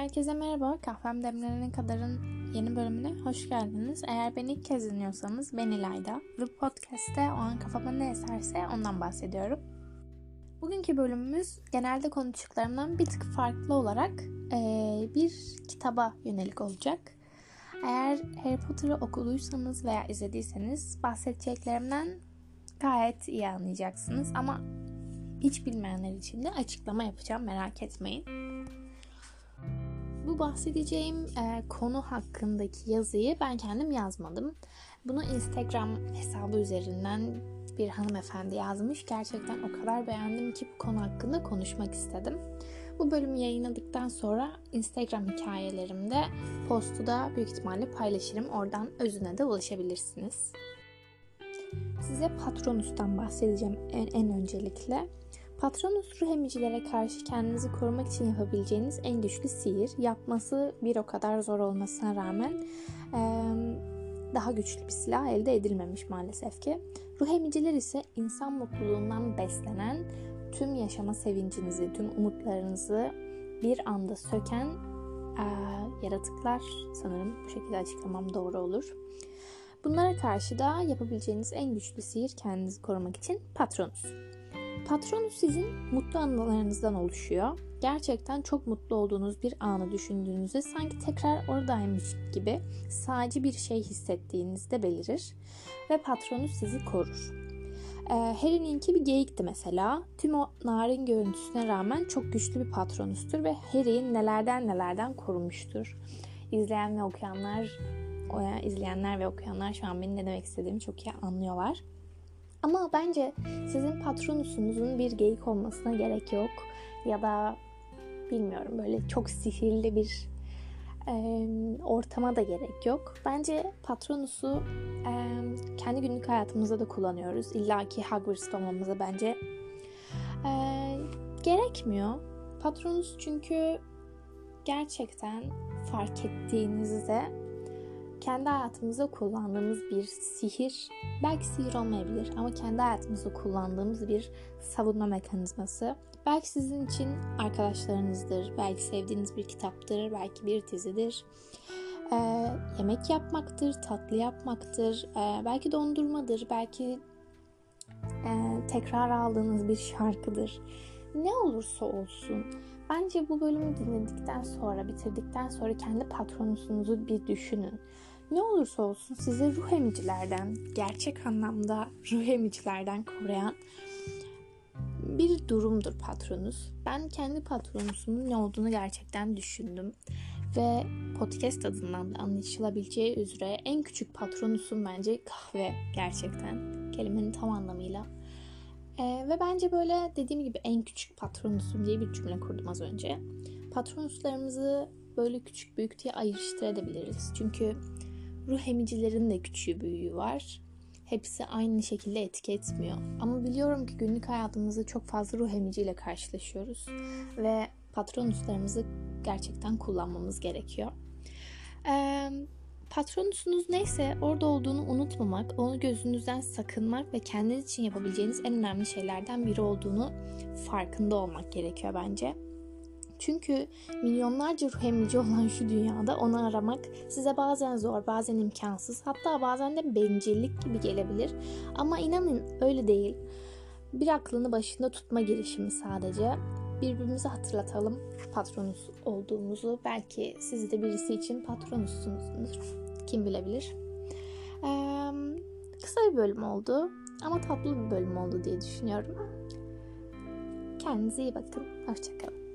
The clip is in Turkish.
Herkese merhaba. Kahvem Demlenene Kadar'ın yeni bölümüne hoş geldiniz. Eğer beni ilk kez dinliyorsanız ben İlayda ve podcast'te o an kafama ne eserse ondan bahsediyorum. Bugünkü bölümümüz genelde konuştuklarımdan bir tık farklı olarak ee, bir kitaba yönelik olacak. Eğer Harry Potter'ı okuduysanız veya izlediyseniz bahsedeceklerimden gayet iyi anlayacaksınız ama hiç bilmeyenler için de açıklama yapacağım merak etmeyin. Bu bahsedeceğim e, konu hakkındaki yazıyı ben kendim yazmadım. Bunu Instagram hesabı üzerinden bir hanımefendi yazmış. Gerçekten o kadar beğendim ki bu konu hakkında konuşmak istedim. Bu bölümü yayınladıktan sonra Instagram hikayelerimde postu da büyük ihtimalle paylaşırım. Oradan özüne de ulaşabilirsiniz. Size Patronus'tan bahsedeceğim en, en öncelikle. Patronus ruh emicilere karşı kendinizi korumak için yapabileceğiniz en güçlü sihir. Yapması bir o kadar zor olmasına rağmen daha güçlü bir silah elde edilmemiş maalesef ki. Ruh emiciler ise insan mutluluğundan beslenen, tüm yaşama sevincinizi, tüm umutlarınızı bir anda söken yaratıklar sanırım bu şekilde açıklamam doğru olur. Bunlara karşı da yapabileceğiniz en güçlü sihir kendinizi korumak için Patronus. Patronus sizin mutlu anılarınızdan oluşuyor. Gerçekten çok mutlu olduğunuz bir anı düşündüğünüzde sanki tekrar oradaymış gibi sadece bir şey hissettiğinizde belirir ve Patronus sizi korur. Ee, Harry'ninki bir geyikti mesela. Tüm o narin görüntüsüne rağmen çok güçlü bir patronustur ve Harry'i nelerden nelerden korumuştur. İzleyen ve okuyanlar, izleyenler ve okuyanlar şu an benim ne demek istediğimi çok iyi anlıyorlar. Ama bence sizin patronusunuzun bir geyik olmasına gerek yok. Ya da bilmiyorum böyle çok sihirli bir e, ortama da gerek yok. Bence patronusu e, kendi günlük hayatımızda da kullanıyoruz. İlla ki Hogwarts'ta olmamıza bence e, gerekmiyor. Patronus çünkü gerçekten fark ettiğinizde kendi hayatımızda kullandığımız bir sihir, belki sihir olmayabilir ama kendi hayatımızda kullandığımız bir savunma mekanizması. Belki sizin için arkadaşlarınızdır, belki sevdiğiniz bir kitaptır, belki bir dizidir. Ee, yemek yapmaktır, tatlı yapmaktır, ee, belki dondurmadır, belki e, tekrar aldığınız bir şarkıdır. Ne olursa olsun Bence bu bölümü dinledikten sonra, bitirdikten sonra kendi patronusunuzu bir düşünün. Ne olursa olsun sizi ruh emicilerden, gerçek anlamda ruh emicilerden koruyan bir durumdur patronus. Ben kendi patronusumun ne olduğunu gerçekten düşündüm. Ve podcast adından da anlaşılabileceği üzere en küçük patronusum bence kahve gerçekten. Kelimenin tam anlamıyla. Ee, ve bence böyle dediğim gibi en küçük patronusum diye bir cümle kurdum az önce. Patronuslarımızı böyle küçük büyük diye ayrıştırabiliriz. Çünkü ruh emicilerin de küçüğü büyüğü var. Hepsi aynı şekilde etki etmiyor. Ama biliyorum ki günlük hayatımızda çok fazla ruh emiciyle karşılaşıyoruz. Ve patronuslarımızı gerçekten kullanmamız gerekiyor. Ee, patronusunuz neyse orada olduğunu unutmamak, onu gözünüzden sakınmak ve kendiniz için yapabileceğiniz en önemli şeylerden biri olduğunu farkında olmak gerekiyor bence. Çünkü milyonlarca ruh emici olan şu dünyada onu aramak size bazen zor, bazen imkansız, hatta bazen de bencillik gibi gelebilir. Ama inanın öyle değil. Bir aklını başında tutma girişimi sadece. Birbirimize hatırlatalım patronus olduğumuzu. Belki siz de birisi için patronussunuzdur. Kim bilebilir. Ee, kısa bir bölüm oldu ama tatlı bir bölüm oldu diye düşünüyorum. Kendinize iyi bakın. Hoşçakalın.